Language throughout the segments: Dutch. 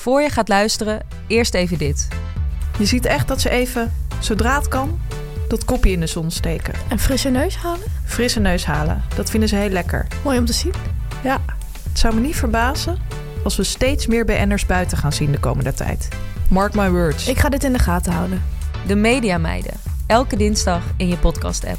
Voor je gaat luisteren, eerst even dit. Je ziet echt dat ze even, zodra het kan, dat kopje in de zon steken. Een frisse neus halen? Frisse neus halen. Dat vinden ze heel lekker. Mooi om te zien. Ja, het zou me niet verbazen als we steeds meer BN'ers buiten gaan zien de komende tijd. Mark my words. Ik ga dit in de gaten houden. De Media Meiden. Elke dinsdag in je podcast-app.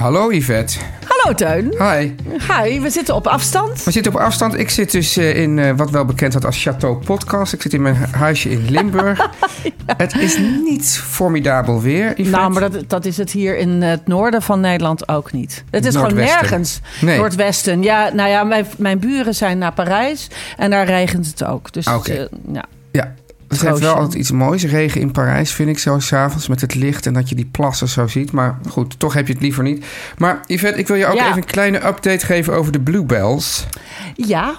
Hallo Yvette. Hallo Teun. Hi. Hi, we zitten op afstand. We zitten op afstand. Ik zit dus eh, in eh, wat wel bekend wordt als Chateau Podcast. Ik zit in mijn huisje in Limburg. Het is niet formidabel weer, Yvette. Nou, maar dat, dat is het hier in het noorden van Nederland ook niet. Het is gewoon nergens. Nee. Noordwesten. Ja, nou ja, mijn, mijn buren zijn naar Parijs en daar regent het ook. Dus Ah, oké. eh, ja. Ja, het heeft wel altijd iets moois. Regen in Parijs vind ik zo s'avonds met het licht en dat je die plassen zo ziet. Maar goed, toch heb je het liever niet. Maar Yvette, ik wil je ook Ja. even een kleine update geven over de Bluebells. ja,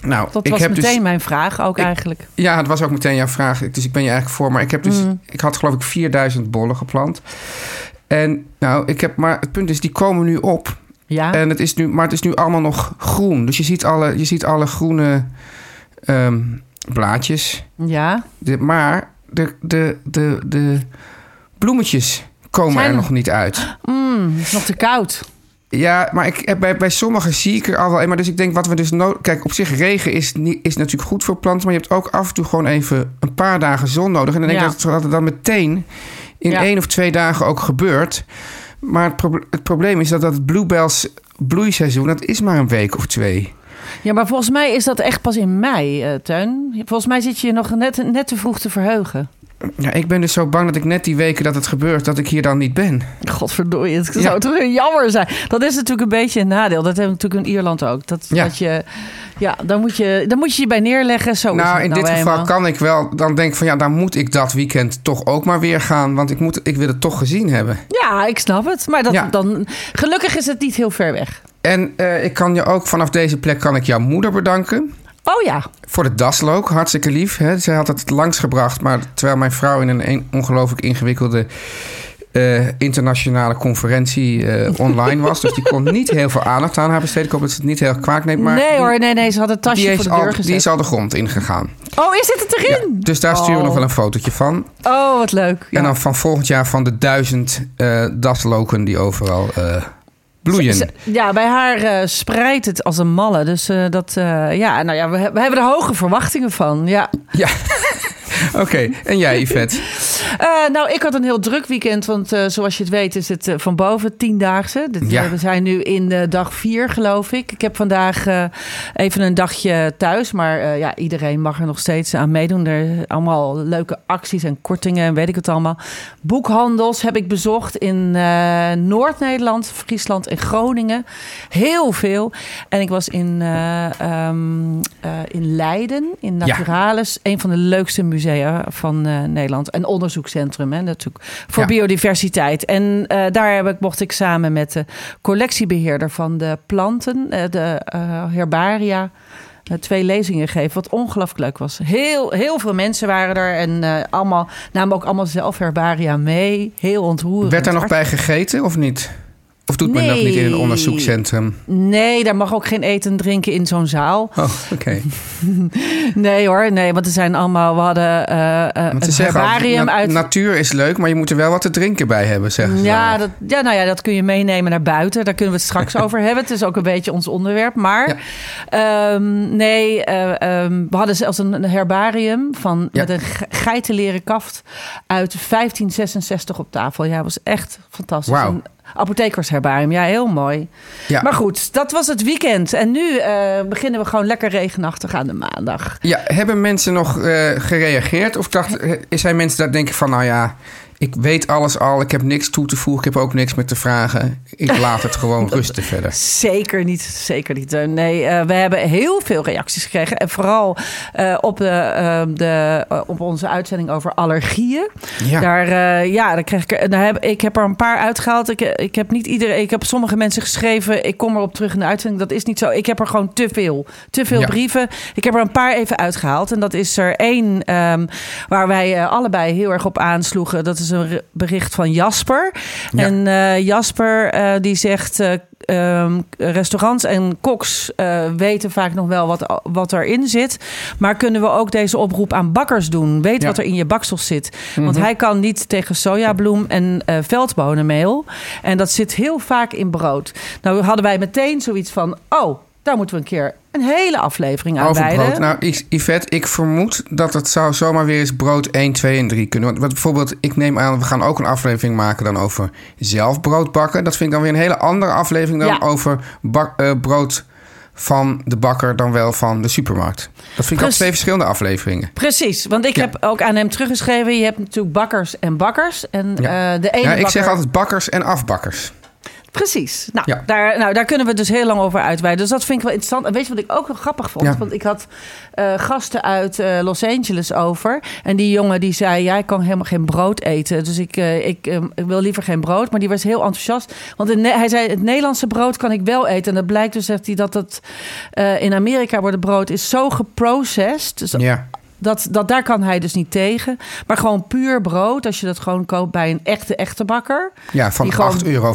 Nou, dat ik was heb meteen dus, mijn vraag ook Ik- eigenlijk. Ja, het was ook meteen jouw vraag. Dus ik ben je eigenlijk voor. Maar ik heb dus, Mm. ik had geloof ik 4000 bollen geplant. En nou, ik heb, maar het punt is, die komen nu op. Ja, En het is nu, maar het is nu allemaal nog groen. Dus je ziet alle, je ziet alle groene ehm, blaadjes. ja. De, maar de, de, de, de bloemetjes komen Zijn- er nog niet uit. Mm, het is nog te koud. Ja, maar ik, heb bij, bij sommigen zie ik er al wel een. Maar dus ik denk wat we dus nodig... Kijk, op zich regen is, niet, is natuurlijk goed voor planten. Maar je hebt ook af en toe gewoon even een paar dagen zon nodig. En dan denk Ja. ik dat, dat het dan meteen in Ja. één of twee dagen ook gebeurt. Maar het, proble- het probleem is dat dat bluebells bloeiseizoen... dat is maar een week of twee. Ja, maar volgens mij is dat echt pas in mei, eh Teun. Volgens mij zit je je nog net, net te vroeg te verheugen. Ja, ik ben dus zo bang dat ik net die weken dat het gebeurt... dat ik hier dan niet ben. Godverdorie, het Ja. zou toch jammer zijn. Dat is natuurlijk een beetje een nadeel. Dat hebben we natuurlijk in Ierland ook. Dat, Ja. dat je, ja, dan moet je, dan moet je je bij neerleggen. Zo nou, in nou dit geval kan ik wel dan denk ik van ja, dan moet ik dat weekend toch ook maar weer gaan, want ik moet, ik wil het toch gezien hebben. Ja, ik snap het. Maar dat, Ja. dan, gelukkig is het niet heel ver weg. En eh, ik kan je ook vanaf deze plek kan ik jouw moeder bedanken Oh ja, voor de daslook, hartstikke lief. Hè? Zij had het langsgebracht, maar terwijl mijn vrouw in een, ongelooflijk ingewikkelde eh, internationale conferentie eh, online was, dus die kon niet heel veel aandacht aan haar besteden. Ik hoop dat ze het niet heel kwaad neemt, maar nee hoor, nee, nee. Ze had een tasje voor de deur al, gezet. die is al de grond ingegaan. Oh, is dit het Ja, erin? dus daar sturen we Oh. nog wel een fotootje van. Oh, wat leuk. Ja. En dan van volgend jaar van de duizend eh, dasloken die overal bloeien. Ze- Ja, bij haar eh, spreidt het als een malle. Dus eh, dat, eh, ja, nou ja, we, we hebben er hoge verwachtingen van. Ja. Ja. Oké, en jij Yvette? Eh, nou, ik had een heel druk weekend, want eh, zoals je het weet is het eh, van boven tiendaagse. Dit, Ja. we zijn nu in dag vier, geloof ik. Ik heb vandaag even een dagje thuis, maar ja, iedereen mag er nog steeds aan meedoen. Er zijn allemaal leuke acties en kortingen en weet ik het allemaal. Boekhandels heb ik bezocht in Noord-Nederland, Friesland en Groningen. Heel veel. En ik was in, eh, ehm, eh, in Leiden, in Ja. Naturalis, een van de leukste musea van eh, Nederland. Een onderzoekscentrum, hè, natuurlijk, voor Ja. biodiversiteit. En eh, daar heb ik, mocht ik samen met de collectiebeheerder van de planten, eh, de herbaria, twee lezingen geven. Wat ongelooflijk leuk was. Heel, heel veel mensen waren er en allemaal, namen ook allemaal zelf herbaria mee. Heel ontroerend. Werd daar nog bij gegeten of niet? Of doet men dat niet in een onderzoekscentrum? Nee, daar mag ook geen eten en drinken in zo'n zaal. Oh, oké. Nee hoor, nee, want er zijn allemaal... We hadden eh eh, een herbarium na- uit... natuur is leuk, maar je moet er wel wat te drinken bij hebben, zeggen ze. Ja, dat, ja, nou ja, dat kun je meenemen naar buiten. Daar kunnen we het straks over hebben. Het is ook een beetje ons onderwerp. Maar ehm, nee, eh, ehm, we hadden zelfs een, herbarium van, Ja. met een ge- geitenleren kaft uit 1566 op tafel. Ja, was echt fantastisch. Apothekersherbarium, ja, heel mooi. Ja. Maar goed, dat was het weekend. En nu eh, beginnen we gewoon lekker regenachtig aan de maandag. Ja, hebben mensen nog eh, gereageerd? Of dacht, zijn mensen dat denken van, nou ja, ik weet alles al, ik heb niks toe te voegen, ik heb ook niks meer te vragen. Ik laat het gewoon rusten verder. Zeker niet, zeker niet. Eh, Nee, eh, we hebben heel veel reacties gekregen. En vooral eh, op, de, eh, de, op onze uitzending over allergieën. Ja. Daar, ja, daar kreeg ik, er- daar heb, ik heb er een paar uitgehaald. Ik, ik heb niet iedereen. Ik heb sommige mensen geschreven. Ik kom erop terug in de uitzending. Dat is niet zo. Ik heb er gewoon te veel. Te veel Ja. brieven. Ik heb er een paar even uitgehaald. En dat is er één ehm, waar wij allebei heel erg op aansloegen. Dat is een re- bericht van Jasper. Ja. En eh, Jasper eh, die zegt. eh, ehm, restaurants en koks weten vaak nog wel wat, wat erin zit. Maar kunnen we ook deze oproep aan bakkers doen? Weet Ja. wat er in je baksel zit. Want Mhm. hij kan niet tegen sojabloem en veldbonenmeel. En dat zit heel vaak in brood. Nou hadden wij meteen zoiets van... oh, daar moeten we een keer een hele aflevering aan Over brood. Nou, Yvette, ik vermoed dat het zou zomaar weer eens brood 1, 2 en 3 kunnen. Want bijvoorbeeld, ik neem aan, we gaan ook een aflevering maken dan over zelf brood bakken. Dat vind ik dan weer een hele andere aflevering dan Ja. over bak, eh, brood van de bakker dan wel van de supermarkt. Dat vind ik al Precies. twee verschillende afleveringen. Precies, want ik Ja. heb ook aan hem teruggeschreven... je hebt natuurlijk bakkers en bakkers. En Ja. eh, de ene Ja, ik bakker... zeg altijd bakkers en afbakkers. Precies. Nou, Ja. daar, nou, daar kunnen we dus heel lang over uitweiden. Dus dat vind ik wel interessant. En weet je wat ik ook wel grappig vond? Ja. Want ik had eh, gasten uit eh, Los Angeles over. En die jongen die zei, jij kan helemaal geen brood eten. Dus ik, eh, ik, eh, ik wil liever geen brood. Maar die was heel enthousiast. Want in hij zei, het Nederlandse brood kan ik wel eten. En dat blijkt dus, zegt hij, dat het eh, in Amerika wordt het brood is zo geprocessed. Dus Ja. Dat, dat, daar kan hij dus niet tegen. Maar gewoon puur brood, als je dat gewoon koopt bij een echte, echte bakker. Ja, van Die gewoon- 8,50 euro.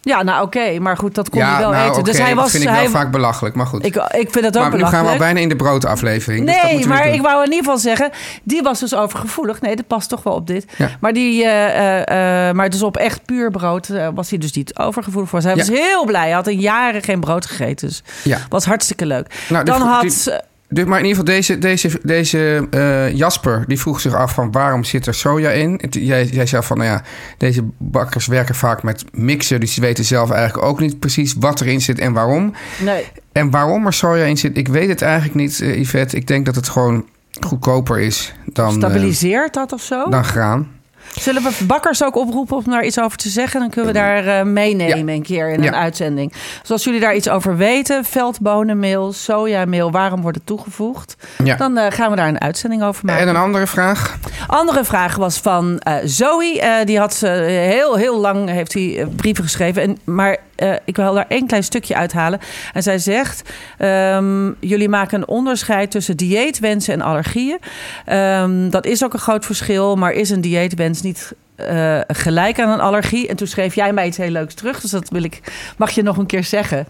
Ja, nou oké, maar goed, dat kon Ja, hij wel nou, eten. Dus hij was. dat vind ik hij, wel vaak belachelijk, maar goed. ik, ik vind dat ook maar nu gaan we al bijna in de broodaflevering. dus dat Nee, maar niet ik wou in ieder geval zeggen, die was dus overgevoelig. Nee, dat past toch wel op dit. Ja. Maar, die, eh, eh, maar dus op echt puur brood was hij dus niet overgevoelig voor. Dus hij Ja. was heel blij. Hij had in jaren geen brood gegeten. Dus Ja. was hartstikke leuk. Nou, Dan had... die- Dus, maar in ieder geval, deze, deze, deze eh, Jasper, die vroeg zich af van waarom zit er soja in? Jij, jij zei van, nou ja, deze bakkers werken vaak met mixen, dus die weten zelf eigenlijk ook niet precies wat erin zit en waarom. nee. En waarom er soja in zit, ik weet het eigenlijk niet, eh, Yvette. Ik denk dat het gewoon goedkoper is dan, eh, Stabiliseert dat of zo? dan graan. Zullen we bakkers ook oproepen om daar iets over te zeggen? Dan kunnen we daar eh, meenemen Ja. een keer in Ja. een uitzending. Dus als jullie daar iets over weten, veldbonenmeel, sojameel, waarom wordt het toegevoegd? Ja. Dan eh, gaan we daar een uitzending over maken. En een andere vraag? Andere vraag was van eh, Zoe. Die had eh, heel, heel lang heeft hij brieven geschreven. En, maar eh, ik wil daar één klein stukje uithalen. En zij zegt: ehm, Jullie maken een onderscheid tussen dieetwensen en allergieën. Ehm, dat is ook een groot verschil, maar is een dieetwens niet. eh, gelijk aan een allergie. En toen schreef jij mij iets heel leuks terug. Dus dat wil ik. Mag je nog een keer zeggen?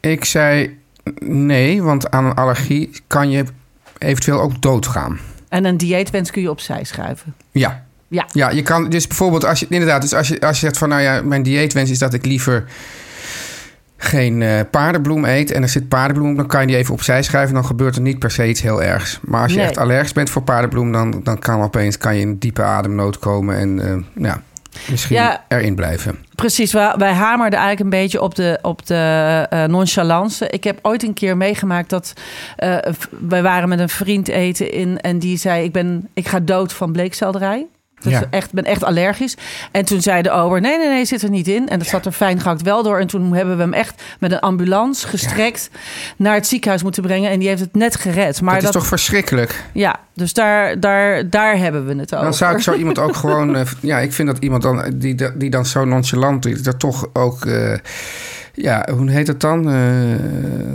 Ik zei nee, want aan een allergie kan je eventueel ook doodgaan. En een dieetwens kun je opzij schuiven. Ja. Ja. Ja, je kan dus bijvoorbeeld als je inderdaad, dus als je als je zegt van nou ja, mijn dieetwens is dat ik liever geen eh, paardenbloem eet en er zit paardenbloem, dan kan je die even opzij schuiven, dan gebeurt er niet per se iets heel ergs. Maar als je Nee. echt allergisch bent voor paardenbloem, dan, dan kan opeens kan je in diepe ademnood komen en eh, ja, misschien Ja. erin blijven. Precies, wij, wij hamerden eigenlijk een beetje op de, op de eh, nonchalance. Ik heb ooit een keer meegemaakt dat wij waren met een vriend eten in en die zei: ik ben, ik ga dood van bleekselderij. Dus Ja. echt, ben echt allergisch. En toen zei de ober: nee, nee, nee, zit er niet in. En dat zat er fijn gehakt wel door. En toen hebben we hem echt met een ambulance gestrekt naar het ziekenhuis moeten brengen. En die heeft het net gered. Maar dat, dat, is toch verschrikkelijk? ja, dus daar, daar, daar hebben we het over. Dan zou ik zo iemand ook gewoon... eh, ja, ik vind dat iemand dan, die, die dan zo nonchalant is... dat toch ook... eh, ja, hoe heet het dan? Eh,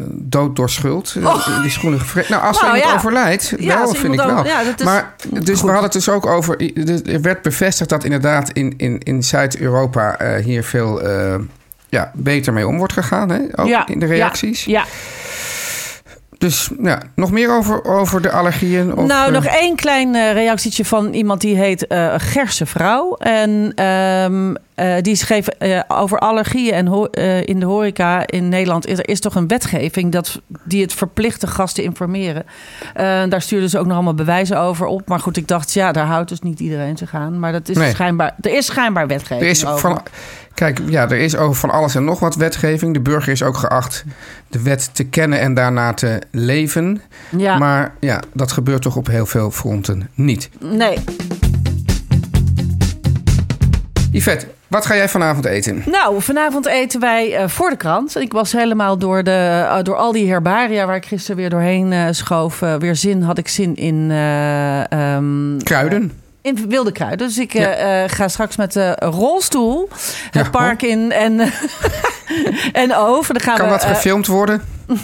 dood door schuld. Eh, Die schoenen gevre- Nou, als Oh. Nou, er iemand ja. overlijdt, Ja, wel, vind ik wel. over- ja, dat is maar dus we hadden het dus ook over... Er werd bevestigd dat inderdaad in, in, in Zuid-Europa eh, hier veel ja, beter mee om wordt gegaan. Hè? Ook in de reacties. Ja, ja. Dus ja, nog meer over, over de allergieën? Of, nou, eh, nog één klein eh, reactietje van iemand die heet eh Gerse Vrouw. En ehm, eh, die schreef over allergieën en in de horeca in Nederland. Is, er is toch een wetgeving dat, die het verplicht de gasten informeren. Daar stuurden ze ook nog allemaal bewijzen over op. Maar goed, ik dacht, ja, daar houdt dus niet iedereen zich aan. Maar dat is Nee. schijnbaar, er is schijnbaar wetgeving Er is over. van, kijk, ja, er is over van alles en nog wat wetgeving. De burger is ook geacht de wet te kennen en daarna te leven. Ja, Maar ja, dat gebeurt toch op heel veel fronten niet. nee. Yvette, wat ga jij vanavond eten? Nou, vanavond eten wij eh, voor de krant. Ik was helemaal door, de, eh, door al die herbaria waar ik gisteren weer doorheen eh, schoof. weer zin, had ik zin in... ehm, Kruiden? In wilde kruiden. Dus ik eh, Ja. eh, ga straks met de rolstoel Ja, het park in en, en over. Dan gaan Kan we, dat eh, gefilmd worden?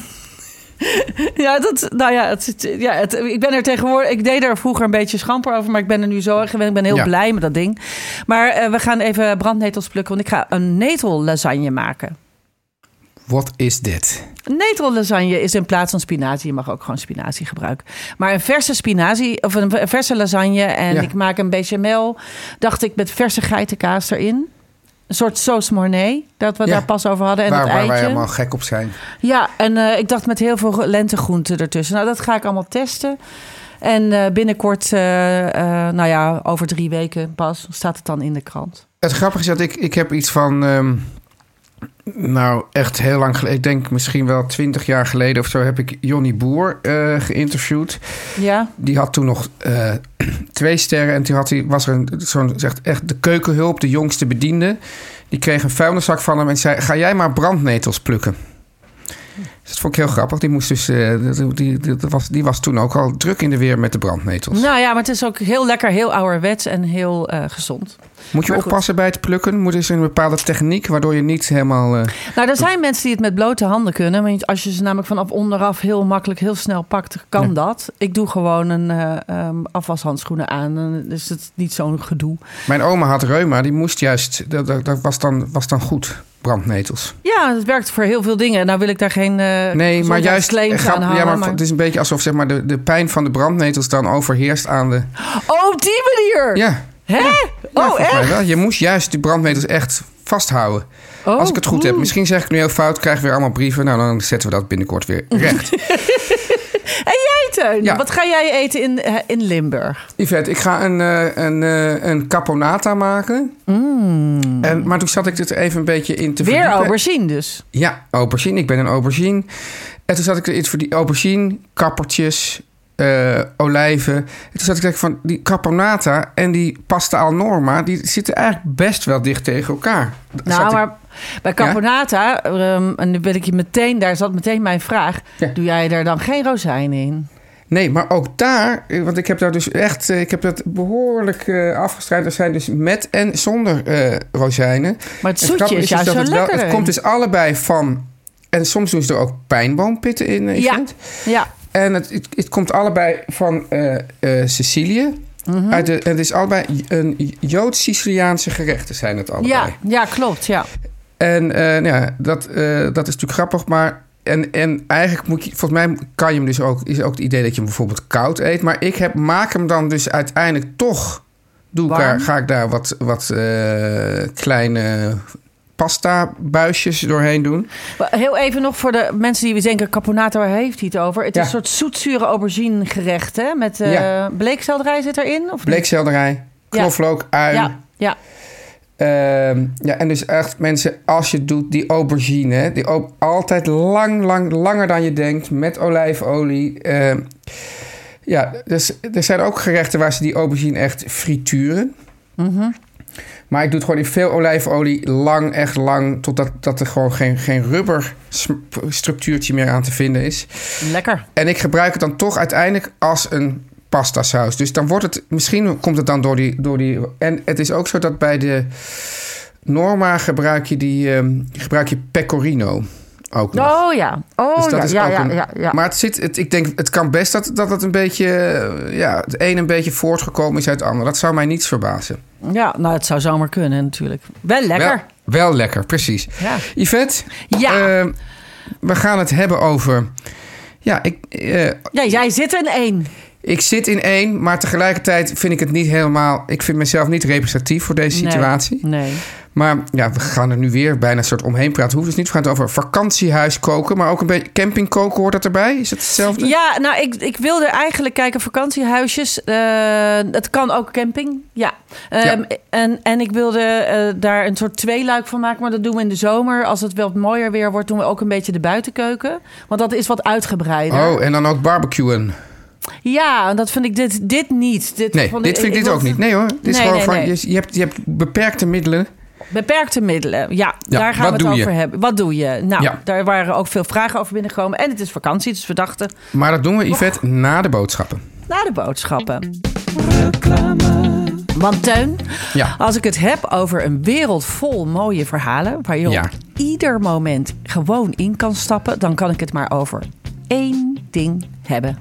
ja, dat, nou ja, het, ja het, ik ben er tegenwoordig. Ik deed er vroeger een beetje schamper over, maar ik ben er nu zo erg gewend. Ik ben heel Ja. blij met dat ding. Maar we gaan even brandnetels plukken, want ik ga een netellasagne maken. Wat is dit? Netellasagne is in plaats van spinazie. Je mag ook gewoon spinazie gebruiken. Maar een verse spinazie of een verse lasagne. En Ja. ik maak een bechamel. Dacht ik met verse geitenkaas erin. Een soort sauce mornay. Dat we Ja. daar pas over hadden. En waar wij helemaal gek op zijn. Ja, en eh, ik dacht met heel veel lentegroenten ertussen. Nou, dat ga ik allemaal testen. En eh, binnenkort, eh, nou ja, over drie weken pas, staat het dan in de krant. Het grappige is dat ik, ik heb iets van... ehm, nou, echt heel lang geleden. Ik denk misschien wel twintig jaar geleden of zo... heb ik Jonny Boer eh, geïnterviewd. Ja, Die had toen nog eh, twee sterren. En toen had hij, was er een, zo'n, zegt echt de keukenhulp, de jongste bediende. Die kreeg een vuilniszak van hem en zei... ga jij maar brandnetels plukken. Dus dat vond ik heel grappig. Die, moest dus, eh, die, die, die was, die was toen ook al druk in de weer met de brandnetels. nou ja, maar het is ook heel lekker, heel ouderwets en heel eh, gezond. Moet je maar goed. oppassen bij het plukken? Moet er een bepaalde techniek... waardoor je niet helemaal... eh, Nou, er zijn mensen die het met blote handen kunnen. Want als je ze namelijk vanaf onderaf heel makkelijk, heel snel pakt, kan Ja. dat. Ik doe gewoon een eh, ehm, afwashandschoenen aan. Dus het is niet zo'n gedoe. Mijn oma had reuma, die moest juist... Dat, dat, dat was, dan, was dan goed, brandnetels. Ja, het werkt voor heel veel dingen. Nou wil ik daar geen eh Nee, maar juist... claims grap- aan hangen. ja, maar, maar- het is een beetje alsof zeg maar, de, de pijn van de brandnetels dan overheerst aan de... Oh, op die manier! Ja, Hè? ja oh, echt? Je moest juist die brandnetels echt vasthouden. Oh, Als ik het goed heb. oeh. Misschien zeg ik nu heel fout, krijgen we weer allemaal brieven. Nou, dan zetten we dat binnenkort weer recht. Teun? Ja. Wat ga jij eten in, eh, in Limburg? Yvette, ik ga een, eh, een, eh, een caponata maken. En, maar toen zat ik er even een beetje in te Mm. Weer verdiepen. aubergine dus. Ja, aubergine. Ik ben een aubergine. En toen zat ik er iets voor die aubergine, kappertjes, olijven. En toen zat ik te denken van die caponata en die pasta al norma... die zitten eigenlijk best wel dicht tegen elkaar. Nou, ik- maar bij caponata, ehm, en nu wil ik je meteen, daar zat meteen mijn vraag. Ja. Doe jij er dan geen rozijn in? Nee, maar ook daar, eh, want ik heb daar dus echt, eh, ik heb dat behoorlijk eh afgestrijd. Er zijn dus met en zonder rozijnen. Maar het zoetje is juist dus zo het wel- lekker. Het komt dus allebei van, en soms doen ze er ook pijnboompitten in. Ja. Ja, En het, het, het komt allebei van Sicilië. Mhm. Uit de, en het is allebei een Joods-Siciliaanse gerechten zijn het allebei. ja, ja, klopt. Ja. En nou ja, dat, dat is natuurlijk grappig, maar... En, en eigenlijk moet je, volgens mij kan je hem dus ook, is ook het idee dat je hem bijvoorbeeld koud eet. Maar ik heb, maak hem dan dus uiteindelijk toch, doe ik daar, ga ik daar wat, wat eh, kleine pasta buisjes doorheen doen. Heel even nog voor de mensen die denken, caponata, waar heeft hij het over? Het Ja. is een soort zoetzure aubergine gerecht, hè? Met Ja. bleekselderij zit erin? Of? Bleekselderij, knoflook, ui. Ja, ja. Ehm, ja, en dus echt mensen, als je het doet, die aubergine, hè, die ook altijd lang, lang, langer dan je denkt, met olijfolie. Ehm, ja, dus er zijn ook gerechten waar ze die aubergine echt frituren. Mhm. Maar ik doe het gewoon in veel olijfolie, lang, echt lang, totdat dat er gewoon geen, geen rubber structuurtje meer aan te vinden is. Lekker. En ik gebruik het dan toch uiteindelijk als een pasta saus. Dus dan wordt het, misschien komt het dan door die, door die. En het is ook zo dat bij de Norma gebruik je, die, ehm, gebruik je pecorino ook nog. Oh ja, oh Dus dat ja, is ja, ook ja, een- ja, ja. Maar het zit, het, ik denk, het kan best dat, dat het een beetje, eh, ja, het een een beetje voortgekomen is uit het ander. Dat zou mij niets verbazen. ja, nou het zou zomaar kunnen natuurlijk. Wel lekker. Wel, wel lekker, precies. Ja. Yvette, Ja. eh, we gaan het hebben over, ja, ik, eh, Ja, jij zit in één. Ik zit in één, maar tegelijkertijd vind ik het niet helemaal, ik vind mezelf niet representatief voor deze situatie. Nee. Maar ja, we gaan er nu weer bijna een soort omheen praten. Hoeft dus niet. We gaan het over vakantiehuis koken, maar ook een beetje camping koken hoort dat erbij. Is het hetzelfde? Ja, nou, ik, ik wilde eigenlijk kijken vakantiehuisjes. Eh, het kan ook camping, ja. Ehm, en, en ik wilde eh, daar een soort tweeluik van maken. Maar dat doen we in de zomer. Als het wel mooier weer wordt, doen we ook een beetje de buitenkeuken. Want dat is wat uitgebreider. Oh, en dan ook barbecuen. Ja, en dat vind ik dit, dit niet. Dit Nee, vond dit vind ik dit ook niet. Nee hoor, dit is gewoon nee, van, nee. Je, je, hebt, je hebt beperkte middelen. Beperkte middelen, ja, Ja, daar gaan we het je? over hebben. Wat doe je? Nou, Ja. daar waren ook veel vragen over binnengekomen. En het is vakantie, dus we dachten, Maar dat doen we, Yvette, na de boodschappen. na de boodschappen. Want Teun, Ja. als ik het heb over een wereld vol mooie verhalen... waar je Ja. op ieder moment gewoon in kan stappen... dan kan ik het maar over één ding hebben.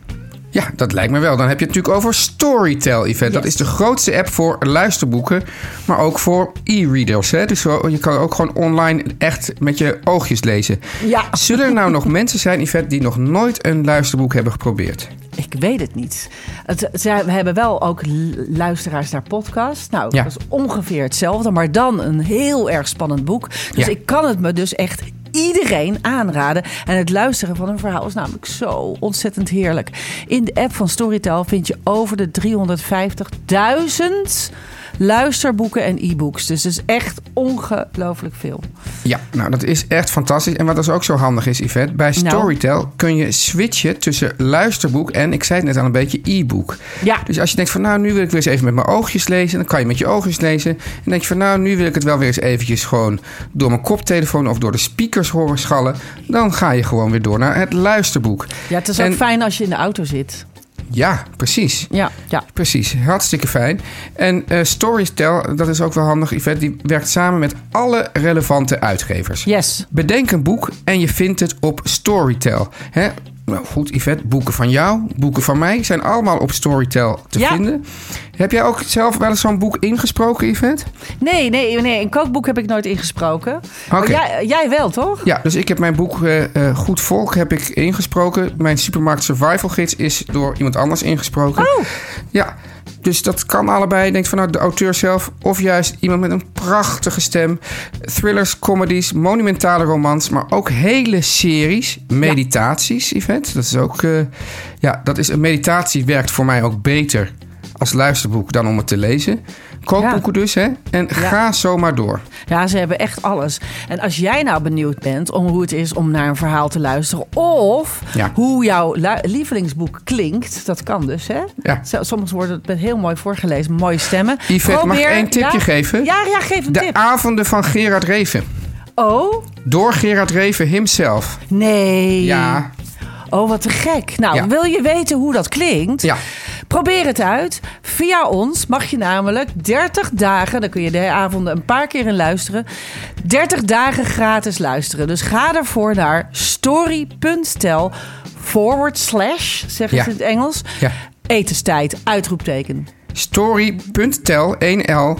Ja, dat lijkt me wel. Dan heb je het natuurlijk over Storytel, Yvette. Dat is de grootste app voor luisterboeken, maar ook voor e-readers. Dus je kan ook gewoon online echt met je oogjes lezen. Ja. Zullen er nou nog mensen zijn, Yvette, die nog nooit een luisterboek hebben geprobeerd? Ik weet het niet. Het, we hebben wel ook luisteraars naar podcast. Nou, Ja. dat is ongeveer hetzelfde, maar dan een heel erg spannend boek. Dus Ja. ik kan het me dus echt iedereen aanraden. En het luisteren van een verhaal is namelijk zo ontzettend heerlijk. In de app van Storytel vind je over de 350.000 luisterboeken en e-books. Dus het is echt ongelooflijk veel. Ja, nou dat is echt fantastisch. En wat dus ook zo handig is, Yvette, bij Nou. Storytel kun je switchen tussen luisterboek en, ik zei het net al, een beetje e-book. Ja. Dus als je denkt van nou, nu wil ik weer eens even met mijn oogjes lezen, dan kan je met je oogjes lezen. En denk je van nou, nu wil ik het wel weer eens eventjes gewoon door mijn koptelefoon of door de speakers horen schallen. Dan ga je gewoon weer door naar het luisterboek. Ja, het is En- ook fijn als je in de auto zit. Ja, precies. Ja, ja. Precies, hartstikke fijn. En eh Storytel, dat is ook wel handig, Yvette, die werkt samen met alle relevante uitgevers. Yes. Bedenk een boek en je vindt het op Storytel. Hè? Nou goed, Yvette, boeken van jou, boeken van mij zijn allemaal op Storytel te Ja. vinden. Heb jij ook zelf wel eens zo'n boek ingesproken, Yvette? Nee, nee, nee. Een kookboek heb ik nooit ingesproken. Maar Oké. jij, jij wel, toch? Ja, dus ik heb mijn boek eh, eh, Goed Volk heb ik ingesproken. Mijn supermarkt survival gids is door iemand anders ingesproken. Oh. Ja, dus dat kan allebei. Je denkt vanuit de auteur zelf of juist iemand met een prachtige stem. Thrillers, comedies, monumentale romans, maar ook hele series. Meditaties, Yvette. Dat is ook, eh, ja, dat is een meditatie werkt voor mij ook beter als luisterboek dan om het te lezen. Kookboeken dus, hè? En ga zo maar door. Ja, ze hebben echt alles. En als jij nou benieuwd bent om hoe het is om naar een verhaal te luisteren... of Ja. hoe jouw lievelingsboek klinkt, dat kan dus, hè? Soms wordt het met heel mooi voorgelezen, mooie stemmen. Yvette, mag ik één tipje geven? Ja, ja, geef een De tip. avonden van Gerard Reven. Oh, Door Gerard Reven himself. nee. Ja, Oh, wat te gek. Nou, Ja. wil je weten hoe dat klinkt? Ja. Probeer het uit. Via ons mag je namelijk 30 dagen, dan kun je de avonden een paar keer in luisteren. 30 dagen gratis luisteren. Dus ga ervoor naar story.tel forward slash, zeggen Ja. ze in het Engels. ja. Etenstijd, uitroepteken. Story.tel 1L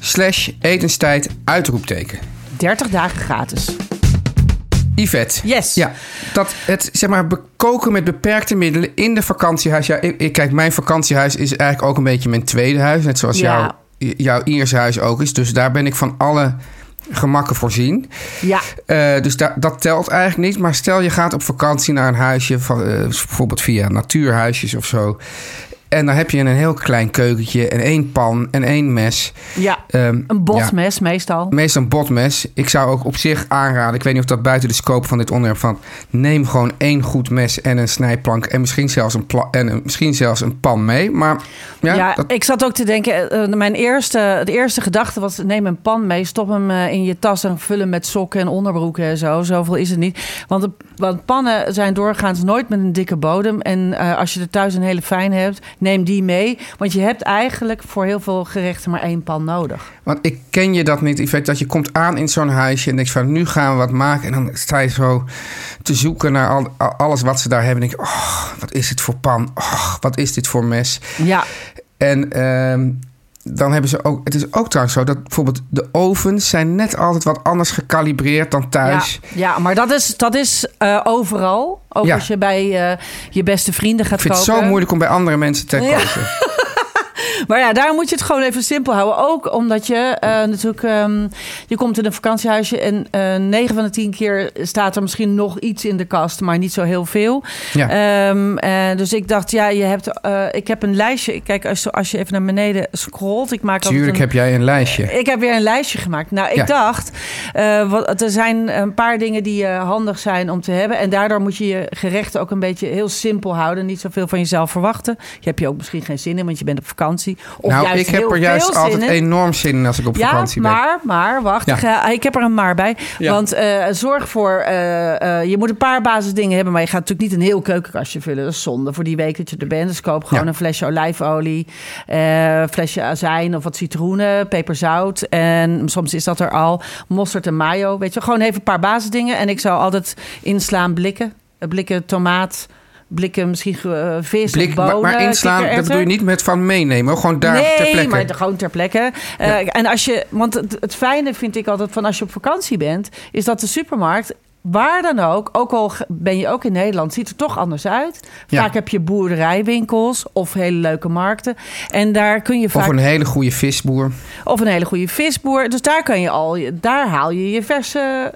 slash etenstijd uitroepteken. 30 dagen gratis. Yvette. Yes. Ja, dat het zeg maar bekoken met beperkte middelen in de vakantiehuis. Ja, ik, ik, kijk, mijn vakantiehuis is eigenlijk ook een beetje mijn tweede huis. Net zoals Ja. jouw, jouw eerste huis ook is. Dus daar ben ik van alle gemakken voorzien. Ja. Eh, dus da- dat telt eigenlijk niet. Maar stel je gaat op vakantie naar een huisje, van, eh, bijvoorbeeld via natuurhuisjes of zo. En dan heb je een heel klein keukentje en één pan en één mes. Ja, Ehm, een ja, botmes meestal. meestal een botmes. Ik zou ook op zich aanraden, ik weet niet of dat buiten de scope van dit onderwerp van... neem gewoon één goed mes en een snijplank en misschien zelfs een, en een, misschien zelfs een pan mee. Maar ja, Ja, dat- ik zat ook te denken, eh, mijn eerste, de eerste gedachte was... neem een pan mee, stop hem eh, in je tas en vul hem met sokken en onderbroeken en zo. Zoveel is het niet. Want, de, want pannen zijn doorgaans nooit met een dikke bodem. En eh, als je er thuis een hele fijn hebt, neem die mee. Want je hebt eigenlijk voor heel veel gerechten maar één pan nodig. Want ik ken je dat niet, Yvette, dat je komt aan in zo'n huisje en denkt van nu gaan we wat maken. En dan sta je zo te zoeken naar al, al- alles wat ze daar hebben. En denk je, oh, wat is dit voor pan? Oh, wat is dit voor mes? Ja, En ehm, dan hebben ze ook, het is ook trouwens zo dat bijvoorbeeld de ovens zijn net altijd wat anders gekalibreerd dan thuis. Ja, ja maar dat is, dat is eh, overal. Ook Ja. als je bij eh, je beste vrienden gaat Ik vind het zo moeilijk om bij andere mensen te Ja. Maar ja, daar moet je het gewoon even simpel houden. Ook omdat je eh, natuurlijk... ehm, je komt in een vakantiehuisje en eh 9 van de 10 keer staat er misschien nog iets in de kast, maar niet zo heel veel. Ja. Ehm, eh, dus ik dacht, ja, je hebt, ik heb een lijstje. Kijk, als, als je even naar beneden scrolt, ik maak Tuurlijk een, heb jij een lijstje. ik heb weer een lijstje gemaakt. Nou, ik Ja. dacht, wat, er zijn een paar dingen die handig zijn om te hebben. En daardoor moet je je gerechten ook een beetje heel simpel houden. Niet zoveel van jezelf verwachten. Je hebt je ook misschien geen zin in, want je bent op vakantie. Of nou, juist ik heb er juist altijd in. enorm zin in als ik op Ja, vakantie ben. maar, maar, wacht. Ja. Ik, ga- ik heb er een maar bij. Ja. Want eh, zorg voor... eh, eh, je moet een paar basisdingen hebben... maar je gaat natuurlijk niet een heel keukenkastje vullen. Dat is zonde voor die week dat je er bent. Dus koop gewoon een flesje olijfolie... eh, flesje azijn of wat citroenen, peperzout. En soms is dat er al. Mosterd en mayo. Weet je, gewoon even een paar basisdingen. En ik zou altijd inslaan blikken. Eh, Blikken tomaat... Blikken misschien eh, vis Blik, bonen, maar inslaan, dat bedoel je niet met van meenemen. Gewoon daar nee, ter plekke. maar gewoon ter plekke. Eh, En als je, want het, het fijne vind ik altijd van als je op vakantie bent, is dat de supermarkt. Waar dan ook, ook al ben je ook in Nederland, ziet er toch anders uit. Ja. Vaak heb je boerderijwinkels of hele leuke markten. En daar kun je vaak. Of een hele goede visboer. of een hele goede visboer. Dus daar kan je al, daar haal je je verse.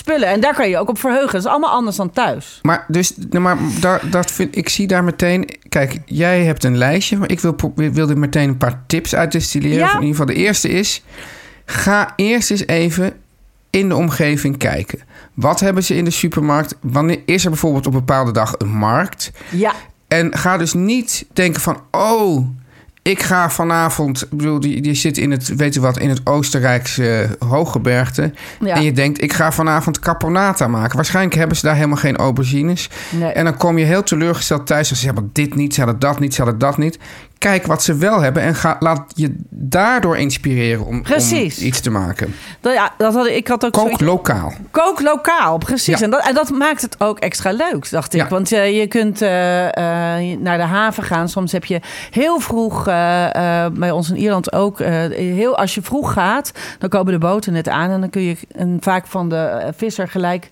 Spullen. En daar kan je ook op verheugen. Dat is allemaal anders dan thuis. Maar, dus, nou, maar daar, dat vind, ik zie daar meteen... Kijk, jij hebt een lijstje, maar ik wil, pro- wil er meteen een paar tips uit distilleren. Ja. In ieder geval de eerste is... Ga eerst eens even in de omgeving kijken. Wat hebben ze in de supermarkt? Wanneer is er bijvoorbeeld op een bepaalde dag een markt? Ja, En ga dus niet denken van... Oh, ik ga vanavond... Ik bedoel, die, die zit in het, weet je wat, in het Oostenrijkse hooggebergte. Ja. En je denkt, ik ga vanavond caponata maken. Waarschijnlijk hebben ze daar helemaal geen aubergines. Nee. En dan kom je heel teleurgesteld thuis. En ze hebben dit niet, ze hadden dat niet, ze hadden dat niet. Kijk wat ze wel hebben en ga, laat je daardoor inspireren om, om iets te maken. dat, ja, dat had, ik had ook Kook zoiets- lokaal. Kook lokaal, precies. Ja. En, dat, en dat maakt het ook extra leuk, dacht ik. Ja. Want eh, je kunt eh, eh, naar de haven gaan. Soms heb je heel vroeg, bij ons in Ierland ook... heel, als je vroeg gaat, dan komen de boten net aan... en dan kun je en vaak van de visser gelijk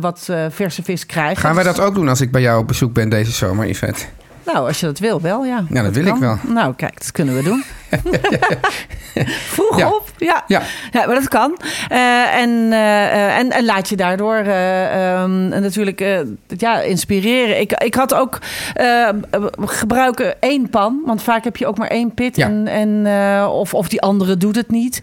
wat verse vis krijgen. Gaan wij dat ook doen als ik bij jou op bezoek ben deze zomer, Yvette? Nou, als je dat wil, wel, ja. Ja, dat wil ik wel. Nou, kijk, dat kunnen we doen. Vroeg Ja. op, ja. Ja. Ja, maar dat kan. Eh, en, eh, en, en laat je daardoor eh, ehm, natuurlijk ja, inspireren. Ik, ik had ook gebruiken één pan. Want vaak heb je ook maar één pit. Ja. En, en, of, of die andere doet het niet.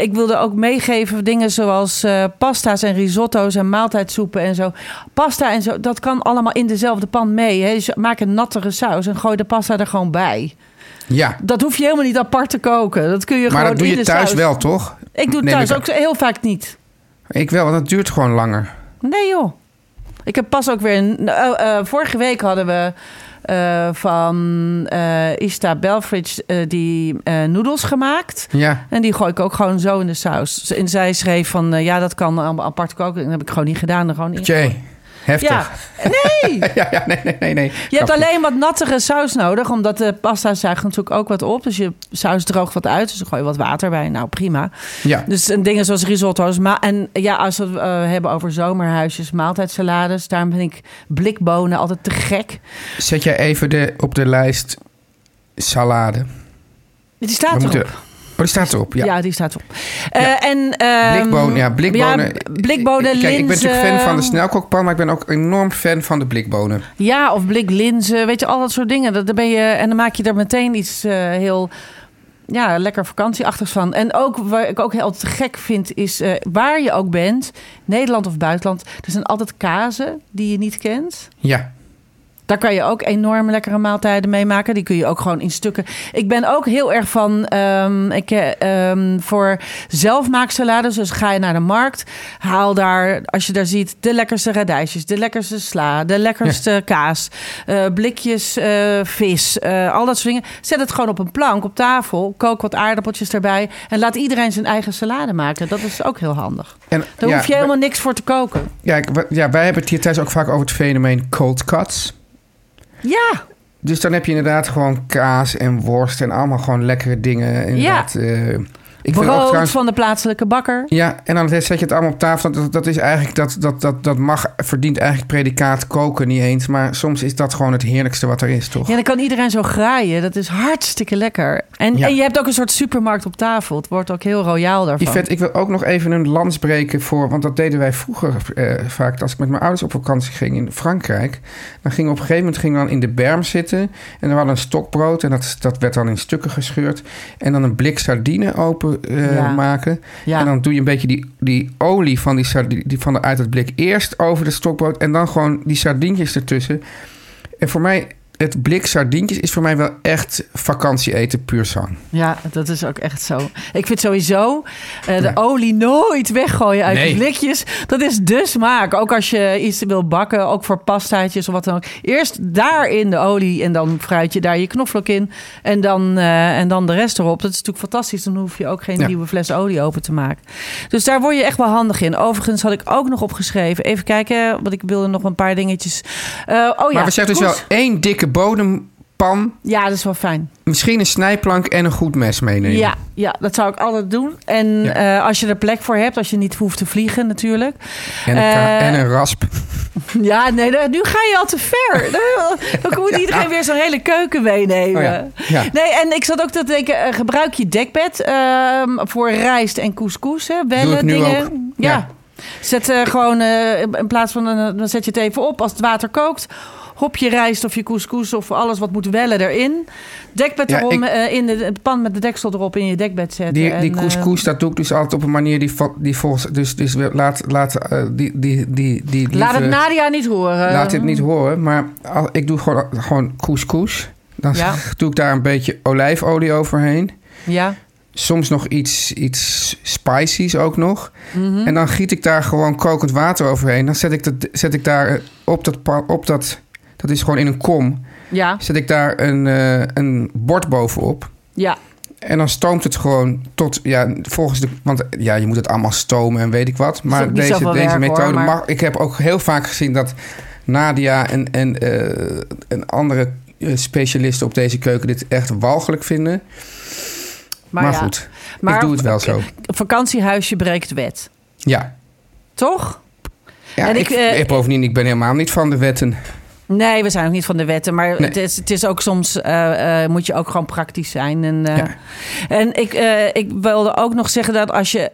Ik wilde ook meegeven dingen zoals pasta's en risotto's en maaltijdsoepen en zo. Pasta en zo, dat kan allemaal in dezelfde pan mee. Hè? Dus maak een nattere saus en gooi de pasta er gewoon bij. Ja, Dat hoef je helemaal niet apart te koken. Dat kun je maar gewoon dat doe in je thuis saus. wel, toch? Ik doe het Neem thuis ik ook heel vaak niet. Ik wel, want dat duurt gewoon langer. Nee joh. Ik heb pas ook weer... Een, eh, eh, vorige week hadden we eh, van eh Ista Belfridge die noedels gemaakt. Ja, En die gooi ik ook gewoon zo in de saus. En zij schreef van, ja, dat kan allemaal apart koken. En dat heb ik gewoon niet gedaan. Er gewoon in. Heftig. Ja, nee! ja, ja, nee, nee, nee. nee. Je hebt alleen wat nattere saus nodig, omdat de pasta zuigt natuurlijk ook wat op. Dus je saus droogt wat uit, dus dan gooi je wat water bij. Nou, prima. Ja. Dus en dingen zoals risotto's. Maar, en ja, als we het eh, hebben over zomerhuisjes, maaltijdsalades, daarom ben ik blikbonen altijd te gek. Zet jij even de, op de lijst salade. Die staat We erop. moeten- Oh, die staat erop, ja. Ja. die staat erop. Ja. Eh, en, ehm, Blikbonen, ja, blikbonen. Ja, blikbonen, Kijk, ik ben natuurlijk fan van de snelkookpan, maar ik ben ook enorm fan van de blikbonen. Ja, of bliklinzen, weet je, al dat soort dingen. Dat, dan ben je, en dan maak je er meteen iets eh, heel ja, lekker vakantieachtigs van. En ook waar ik ook heel te gek vind, is eh, waar je ook bent, Nederland of buitenland, er zijn altijd kazen die je niet kent. Ja, Daar kan je ook enorm lekkere maaltijden mee maken. Die kun je ook gewoon in stukken. Ik ben ook heel erg van ehm, ik, ehm, voor zelfmaaksalades. Dus ga je naar de markt, haal daar, als je daar ziet, de lekkerste radijsjes, de lekkerste sla, de lekkerste kaas, eh, blikjes eh, vis, al dat soort dingen. Zet het gewoon op een plank op tafel, kook wat aardappeltjes erbij en laat iedereen zijn eigen salade maken. Dat is ook heel handig. En, Daar ja, hoef je helemaal niks voor te koken. Ja, ja, wij hebben het hier thuis ook vaak over het fenomeen cold cuts. Ja, Dus dan heb je inderdaad gewoon kaas en worst en allemaal gewoon lekkere dingen. Inderdaad, eh, ik vind ook brood trouwens, van de plaatselijke bakker. Ja, en dan zet je het allemaal op tafel. Dat, dat is eigenlijk, dat, dat, dat, dat mag, verdient eigenlijk predicaat koken niet eens. Maar soms is dat gewoon het heerlijkste wat er is, toch? Ja, dan kan iedereen zo graaien. Dat is hartstikke lekker. En, Ja. en je hebt ook een soort supermarkt op tafel. Het wordt ook heel royaal daarvan. Yvette, ik wil ook nog even een lans breken voor... want dat deden wij vroeger eh, vaak... als ik met mijn ouders op vakantie ging in Frankrijk... dan gingen we op een gegeven moment gingen we dan in de berm zitten... en dan hadden we een stokbrood... en dat, dat werd dan in stukken gescheurd... en dan een blik sardine open eh, Ja. maken... Ja. en dan doe je een beetje die, die olie van, die die van de, uit het blik... eerst over de stokbrood en dan gewoon die sardientjes ertussen... En voor mij, het blik sardientjes is voor mij wel echt vakantie eten puur zang. Ja, dat is ook echt zo. Ik vind sowieso eh, de Ja. olie nooit weggooien uit Nee. de blikjes. Dat is de smaak. Ook als je iets wil bakken, ook voor pastaatjes of wat dan ook. Eerst daarin de olie en dan fruit je daar je knoflook in. En dan, eh, en dan de rest erop. Dat is natuurlijk fantastisch. Dan hoef je ook geen Ja. nieuwe fles olie open te maken. Dus daar word je echt wel handig in. Overigens had ik ook nog opgeschreven. Even kijken, want ik wilde nog een paar dingetjes. Eh, oh ja, maar we zeggen dus wel één dikke bodempan... Ja, dat is wel fijn. Misschien een snijplank en een goed mes meenemen. Ja, ja, dat zou ik altijd doen. En Ja. eh, als je er plek voor hebt, als je niet hoeft te vliegen natuurlijk. En een, Eh, en een rasp. Ja, nee, nu ga je al te ver. Dan- moet iedereen weer zo'n hele keuken meenemen. Oh ja, ja. Nee, en ik zat ook te denken, eh, gebruik je dekbed ehm, voor rijst en couscous, hè? Nu dingen. ook. Ja. Ja. Zet gewoon, in plaats van, een- dan zet je het even op. Als het water kookt, hop je rijst of je couscous of alles wat moet wellen erin. Dekbed Ja, erom, ik- eh, in de, de pan met de deksel erop in je dekbed zetten. Die, die En, eh, couscous, dat doe ik dus altijd op een manier die, die volgens... Dus, dus laat, laat, eh, die, die, die, die Laat het Nadia niet horen. Laat dit niet horen, maar al- ik doe gewoon, gewoon couscous. Dan Ja. doe ik daar een beetje olijfolie overheen. Ja. Soms nog iets, iets spicy's ook nog. Mhm. En dan giet ik daar gewoon kokend water overheen. Dan zet ik, dat, zet ik daar op dat, op dat... Dat is gewoon in een kom. Ja. Zet ik daar een, eh, een bord bovenop. Ja. En dan stoomt het gewoon tot, ja, volgens de, want ja, je moet het allemaal stomen en weet ik wat. Maar deze, deze werk, hoor, methode maar- mag, ik heb ook heel vaak gezien dat Nadia en, en, eh, en andere eh, specialisten op deze keuken dit echt walgelijk vinden. Maar, ja. goed, Maar- ik doe het wel zo. Vakantiehuisje breekt wet. Ja. Toch? ja En ik, ik, eh, ik, bovendien, ik ben helemaal niet van de wetten. Nee, we zijn ook niet van de wetten. Maar Nee. het, is, het is ook soms... eh, eh, moet je ook gewoon praktisch zijn. En, eh, Ja. en ik, ik wilde ook nog zeggen dat als je...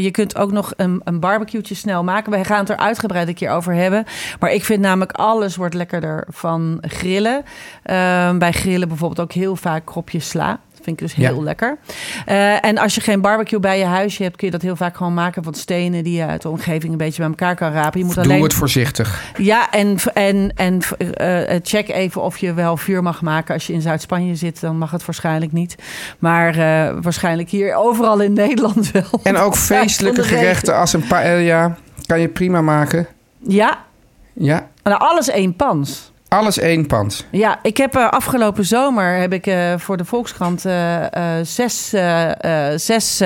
je kunt ook nog een, een barbecue'tje snel maken. We gaan het er uitgebreid een keer over hebben. Maar ik vind namelijk alles wordt lekkerder van grillen. Ehm, bij grillen bijvoorbeeld ook heel vaak kropjes sla. Vind ik dus Ja. heel lekker. Eh, en als je geen barbecue bij je huisje hebt... kun je dat heel vaak gewoon maken van stenen... die je uit de omgeving een beetje bij elkaar kan rapen. Je moet Doe alleen... het voorzichtig. Ja, en, en, en eh, check even of je wel vuur mag maken. Als je in Zuid-Spanje zit, dan mag het waarschijnlijk niet. Maar eh, waarschijnlijk hier overal in Nederland wel. En ook feestelijke gerechten als een paella kan je prima maken. Ja, Ja, nou, alles één pans. Alles één pans. Ja, ik heb eh, afgelopen zomer heb ik eh, voor de Volkskrant eh, zes, zes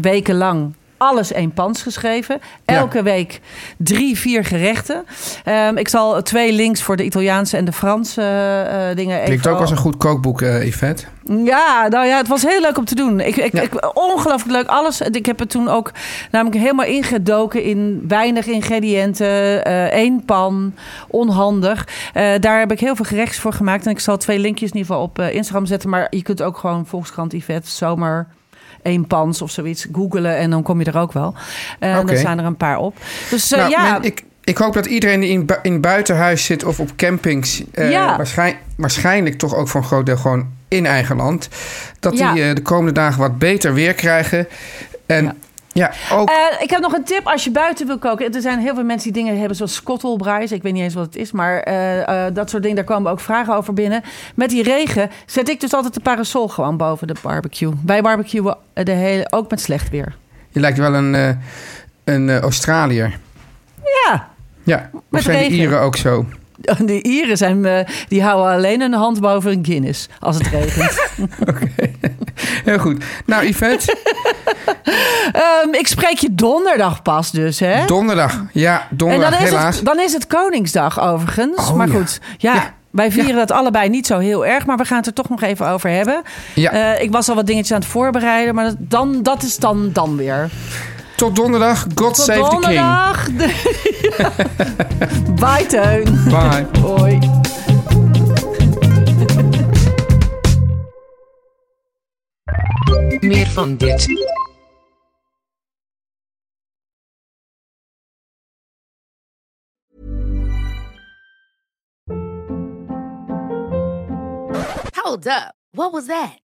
weken lang alles één pans geschreven. Ja. Elke week drie, vier gerechten. Ehm, ik zal twee links voor de Italiaanse en de Franse eh, dingen even... Klinkt ook als een goed kookboek, eh Yvette. Ja, nou ja, het was heel leuk om te doen. Ik, ik, Ja. ik, ongelooflijk leuk alles. Ik heb het toen ook namelijk helemaal ingedoken in weinig ingrediënten, eh, één pan, onhandig. Daar heb ik heel veel gerechts voor gemaakt. En ik zal twee linkjes in ieder geval op Instagram zetten. Maar je kunt ook gewoon Volkskrant Yvette zomer één pans of zoiets googelen en dan kom je er ook wel. En Oké. er zijn er een paar op. Dus eh, Nou, ja, men- ik, ik hoop dat iedereen die in, bu- in buitenhuis zit of op campings... eh, Ja. waarschijn- waarschijnlijk toch ook voor een groot deel gewoon in eigen land... dat Ja. die eh, de komende dagen wat beter weer krijgen. En Ja. Ja, ook. Eh, ik heb nog een tip als je buiten wil koken. Er zijn heel veel mensen die dingen hebben zoals skottelbrais. Ik weet niet eens wat het is, maar eh, eh, dat soort dingen. Daar komen ook vragen over binnen. Met die regen zet ik dus altijd de parasol gewoon boven de barbecue. Wij barbecuen de hele, ook met slecht weer. Je lijkt wel een, een Australiër. Ja, Ja, of Met zijn de. Ieren ook zo? de Ieren zijn, eh, die houden alleen een hand boven een Guinness als het regent. Heel goed. Nou, Yvette, Ehm, ik spreek je donderdag pas dus, hè? donderdag. Ja, en donderdag dan is, helaas. het, dan is het Koningsdag overigens. Oh, maar goed, ja, Ja. wij vieren het allebei niet zo heel erg. Maar we gaan het er toch nog even over hebben. Ja. Eh, ik was al wat dingetjes aan het voorbereiden. Maar dat- dan, dat is dan, dan weer. Tot donderdag. God Tot save the king. donderdag. Bye, Teun. Bye. Hoi. Meer van dit. Hold up. What was that?